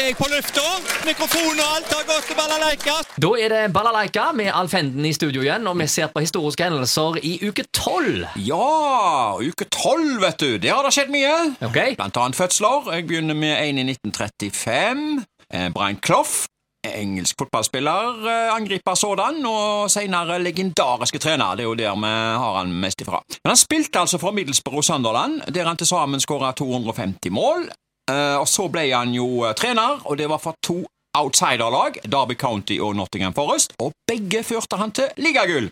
er jeg på lufta. Mikrofon og alt har gått til balalaika. Da er det Balalaika med Alf Henden i studio igjen, og vi ser på historiske hendelser i uke tolv. Ja, uke tolv, vet du. Der har det skjedd mye. Okay. Blant annet fødsler. Jeg begynner med en i 1935. Eh, Brian Clough. Engelsk fotballspiller, eh, angriper sådan, og senere legendariske trener. Det er jo der vi har han mest ifra. Men han spilte altså for Middlesbrough Sunderland, der han til sammen skåra 250 mål. Eh, og så ble han jo eh, trener, og det var for to outsiderlag, Derby County og Nottingham Forest, og begge førte han til ligagull.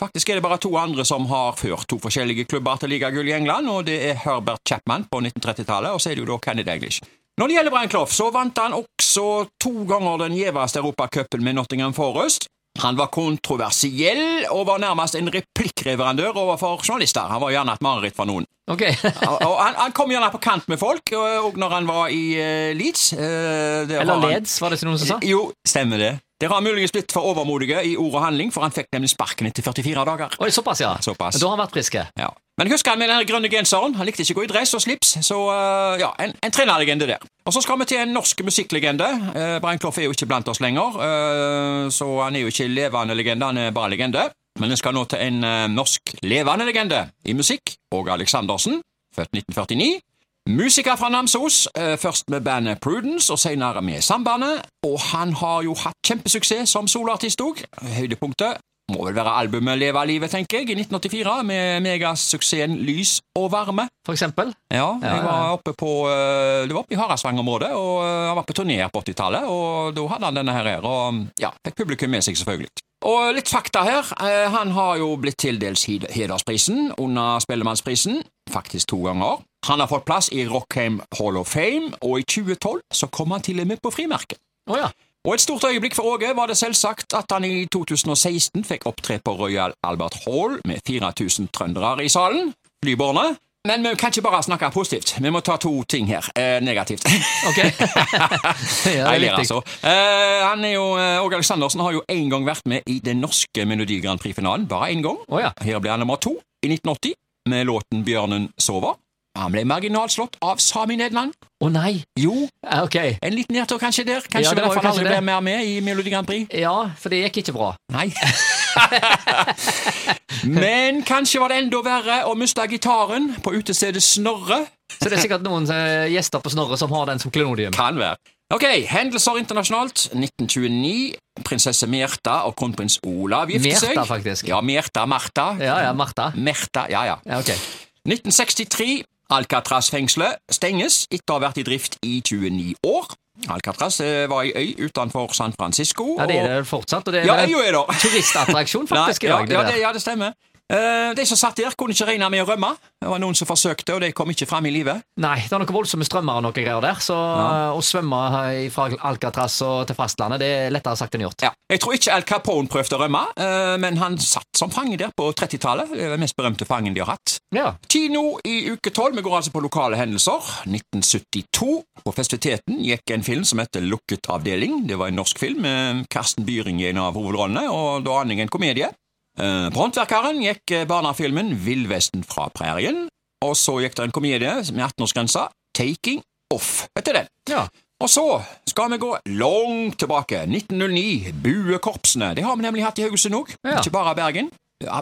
Faktisk er det bare to andre som har ført to forskjellige klubber til ligagull i England, og det er Herbert Chapman på 1930-tallet, og så er det jo da Kenny Daglish. Når det gjelder Brian Clough, så vant han også to ganger den gjeveste europacupen med Nottingham Forest. Han var kontroversiell og var nærmest en replikkreverandør overfor journalister. Han var gjerne et mareritt for noen. Ok. Og han, han kom gjerne på kant med folk, og når han var i uh, Leeds Uh, Eller var han- Leds, var det ikke noen som sa? Jo, stemmer det. Dere har muligens blitt for overmodige i ord og handling, for han fikk nemlig sparken etter 44 dager. Oi, såpass, ja. Såpass. Da har han vært friske. Ja. Men husk han med den grønne genseren. Han likte ikke å gå i dress og slips, så uh, ja, en, en trenerlegende der. Og så skal vi til en norsk musikklegende. Uh, Brian Clough er jo ikke blant oss lenger, uh, så han er jo ikke levende legende, han er bare legende. Men vi skal nå til en norsk levende legende i musikk, Åge Aleksandersen, født 1949. Musiker fra Namsos, først med bandet Prudence og senere med Sambandet. Og han har jo hatt kjempesuksess som soloartist òg. Høydepunktet må vel være albumet Leve livet, tenker jeg, i 1984, med megasuksessen Lys og varme. For eksempel. Ja, jeg var oppe på eh, Det var oppe i Harasvang-området, og eh, han var på turné på 80-tallet, og da hadde han denne her, og ja, fikk publikum med seg, selvfølgelig. Og litt fakta her. eh, Han har jo blitt tildelt hedersprisen under Spellemannsprisen, faktisk to ganger. Han har fått plass i Rockheim Hall of Fame, og i 2012 så kom han til og med på frimerket. Oh, ja. Og et stort øyeblikk for Åge var det selvsagt at han i 2016 fikk opptre på Royal Albert Hall med 4000 trøndere i salen, Flyborne. Men vi kan ikke bare snakke positivt, vi må ta to ting her, eh, negativt. Ok. ja, Nei, altså. Eh, han er jo, eh, Åge Aleksandersen har jo en gang vært med i den norske Melodi Grand Prix-finalen, bare én gang. Oh, ja. Her ble han nummer to i 1980 med låten Bjørnen sover. Han ble marginalt slått av Sami Nederland. Å nei. Jo, Ja, Ok. en liten nedtur kanskje der. Ja, Kanskje det derfor han aldri ble mer med i Melodi Grand Prix. Ja, for det gikk ikke bra. Nei. Men kanskje var det enda verre å miste gitaren på utestedet Snorre. Så det er sikkert noen eh, gjester på Snorre som har den som klenodium. Kan være. Ok, hendelser internasjonalt. 1929. Prinsesse Märtha og kronprins Olav gifter seg. Märtha, faktisk. Ja, Märtha, Martha. Ja, ja, Martha. Märtha, ja, ja. Ja, ok. 1963. Alcatraz-fengselet stenges etter å ha vært i drift i 29 år. Alcatraz eh, var ei øy utenfor San Francisco. Ja, det er det fortsatt. Og det er Ja, en turistattraksjon faktisk i dag. ja, det, ja, det stemmer. Eh, de som satt der, kunne ikke regne med å rømme. Det var noen som forsøkte, og de kom ikke fram i livet. Nei, det er noen voldsomme strømmer og noe greier der, så å svømme eh, fra Alcatraz og til fastlandet, det er lettere sagt enn gjort. Ja. Jeg tror ikke Al Capone prøvde å rømme, eh, men han satt som fange der på 30-tallet. Det er den mest berømte fangen de har hatt. Ja. Kino i uke 12. Vi går altså på lokale hendelser. 1972. På festiviteten gikk en film som heter Lukket avdeling. Det var en norsk film med Karsten Byring i en av hovedrollene, og da aning en komedie. Eh, På Håndverkeren gikk eh, barnefilmen Villvesten fra prærien, og så gikk det en komedie med 18-årsgrensa, Taking Off, heter den. ja. Og så skal vi gå langt tilbake. 1909. Buekorpsene. Det har vi nemlig hatt i Haugesund òg, Ja. ikke bare Bergen.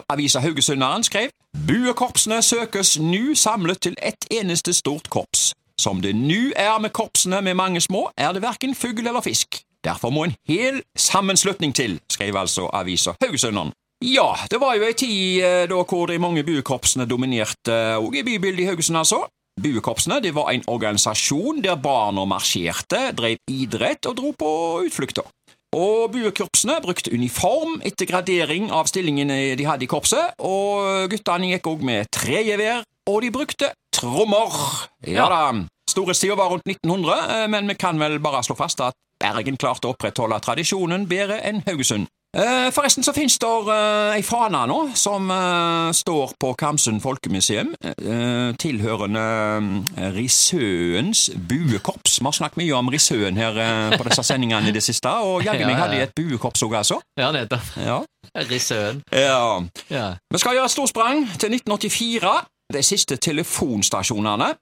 Avisa Haugesunderen skrev Buekorpsene søkes nu samlet til ett eneste stort korps. Som det nu er med korpsene med mange små, er det verken fugl eller fisk. Derfor må en hel sammenslutning til, skrev altså avisa Haugesunderen. Ja, det var jo ei tid eh, da hvor de mange buekorpsene dominerte òg i bybildet i Haugesund, altså. Buekorpsene det var en organisasjon der barna marsjerte, drev idrett og dro på utflukter. Og buekorpsene brukte uniform etter gradering av stillingene de hadde i korpset, og guttene gikk òg med tregevær, og de brukte trommer. Ja da. Storhetstida var rundt 1900, eh, men vi kan vel bare slå fast at Bergen klarte å opprettholde tradisjonen bedre enn Haugesund. Eh, Forresten så finnes det uh, ei fane nå som eh, står på Kamsund folkemuseum, eh, tilhørende Risøens buekorps. Vi har snakket mye om Risøen her eh, på disse sendingene i det siste, og jaggu Ja, meg hadde de et buekorps òg, altså. Ja, nettopp. Ja. Rissøen. ja. Ja. Vi skal gjøre et storsprang til 1984. De siste telefonstasjonene.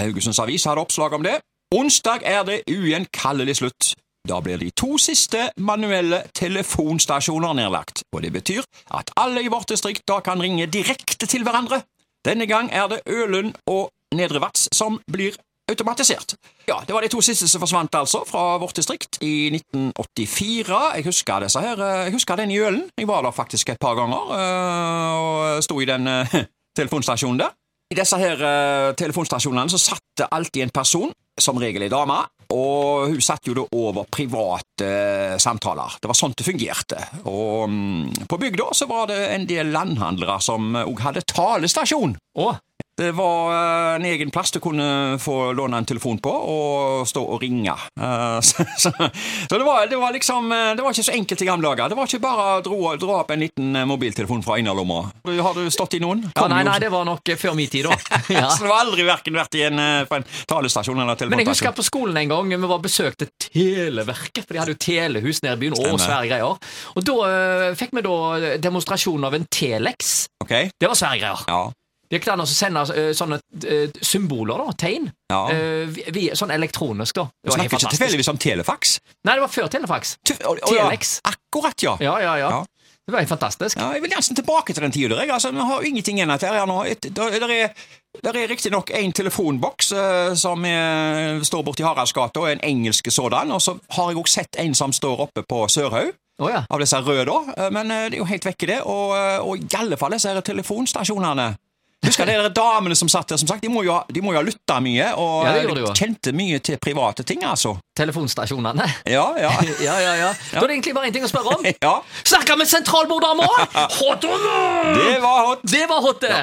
Haugesunds Avis hadde oppslag om det. Onsdag er det ugjenkallelig slutt. Da blir de to siste manuelle telefonstasjoner nedlagt, og det betyr at alle i vårt distrikt da kan ringe direkte til hverandre. Denne gang er det Ølund og Nedre Vats som blir automatisert. Ja, Det var de to siste som forsvant altså fra vårt distrikt i 1984. Jeg husker disse her, jeg husker den i Ølen. Jeg var der faktisk et par ganger øh, og sto i den øh, telefonstasjonen der. I disse her uh, telefonstasjonene så satt det alltid en person, som regel ei dame, og hun satt jo da over private uh, samtaler. Det var sånn det fungerte. Og um, på bygda så var det en del landhandlere som òg hadde talestasjon. Å, Det var eh, en egen plass du kunne få låne en telefon på og stå og ringe. Eh, så så, så det, var, det var liksom eh, Det var ikke så enkelt i gamle dager. Det var ikke bare å dra, dra opp en liten mobiltelefon fra innerlomma. Har du stått i noen? ja, nei, nei, det var nok før min tid, da. Ja. Så du har aldri hverken vært i en, på en talestasjon eller Men jeg husker telefonstasjon? på skolen en gang vi var besøkte Televerket, for de hadde jo telehus nede i byen. Å, svære greier. Og da fikk vi da demonstrasjon av en Telex. Okay. Det var svære greier. ja. Det gikk an å sende eh, sånne eh, symboler, da, tegn, ja. eh, vi- vi- sånn elektronisk. da. Du Det snakker ikke tilfeldigvis om telefax? Nei, det var før Telefax. Ja. Telex. Akkurat, ja. Ja, ja, ja. Det var helt fantastisk. Ja, jeg vil nesten tilbake til den tida. Jeg. Altså, vi har ingenting igjen etter her nå. Et, der, der er, der er riktignok en telefonboks eh, som er, står borti Haraldsgata, en engelsk sådan. Og så har jeg også sett en som står oppe på Sørhaug, Oh, ja. av disse røde. da. Eh, Men eh, det er jo helt vekke, det. Og, eh, og i alle fall disse telefonstasjonene. Husker de der damene som satt der, som sagt, de må jo ha, de må jo ha lytta mye, og Ja, det eh, de kjente mye til private ting, altså. Telefonstasjonene. Ja, ja. Ja, ja, ja. Da er det egentlig bare én ting å spørre om. ja. Snakka med sentralborddama! Hot or not? Det var hot. Det var hot, det!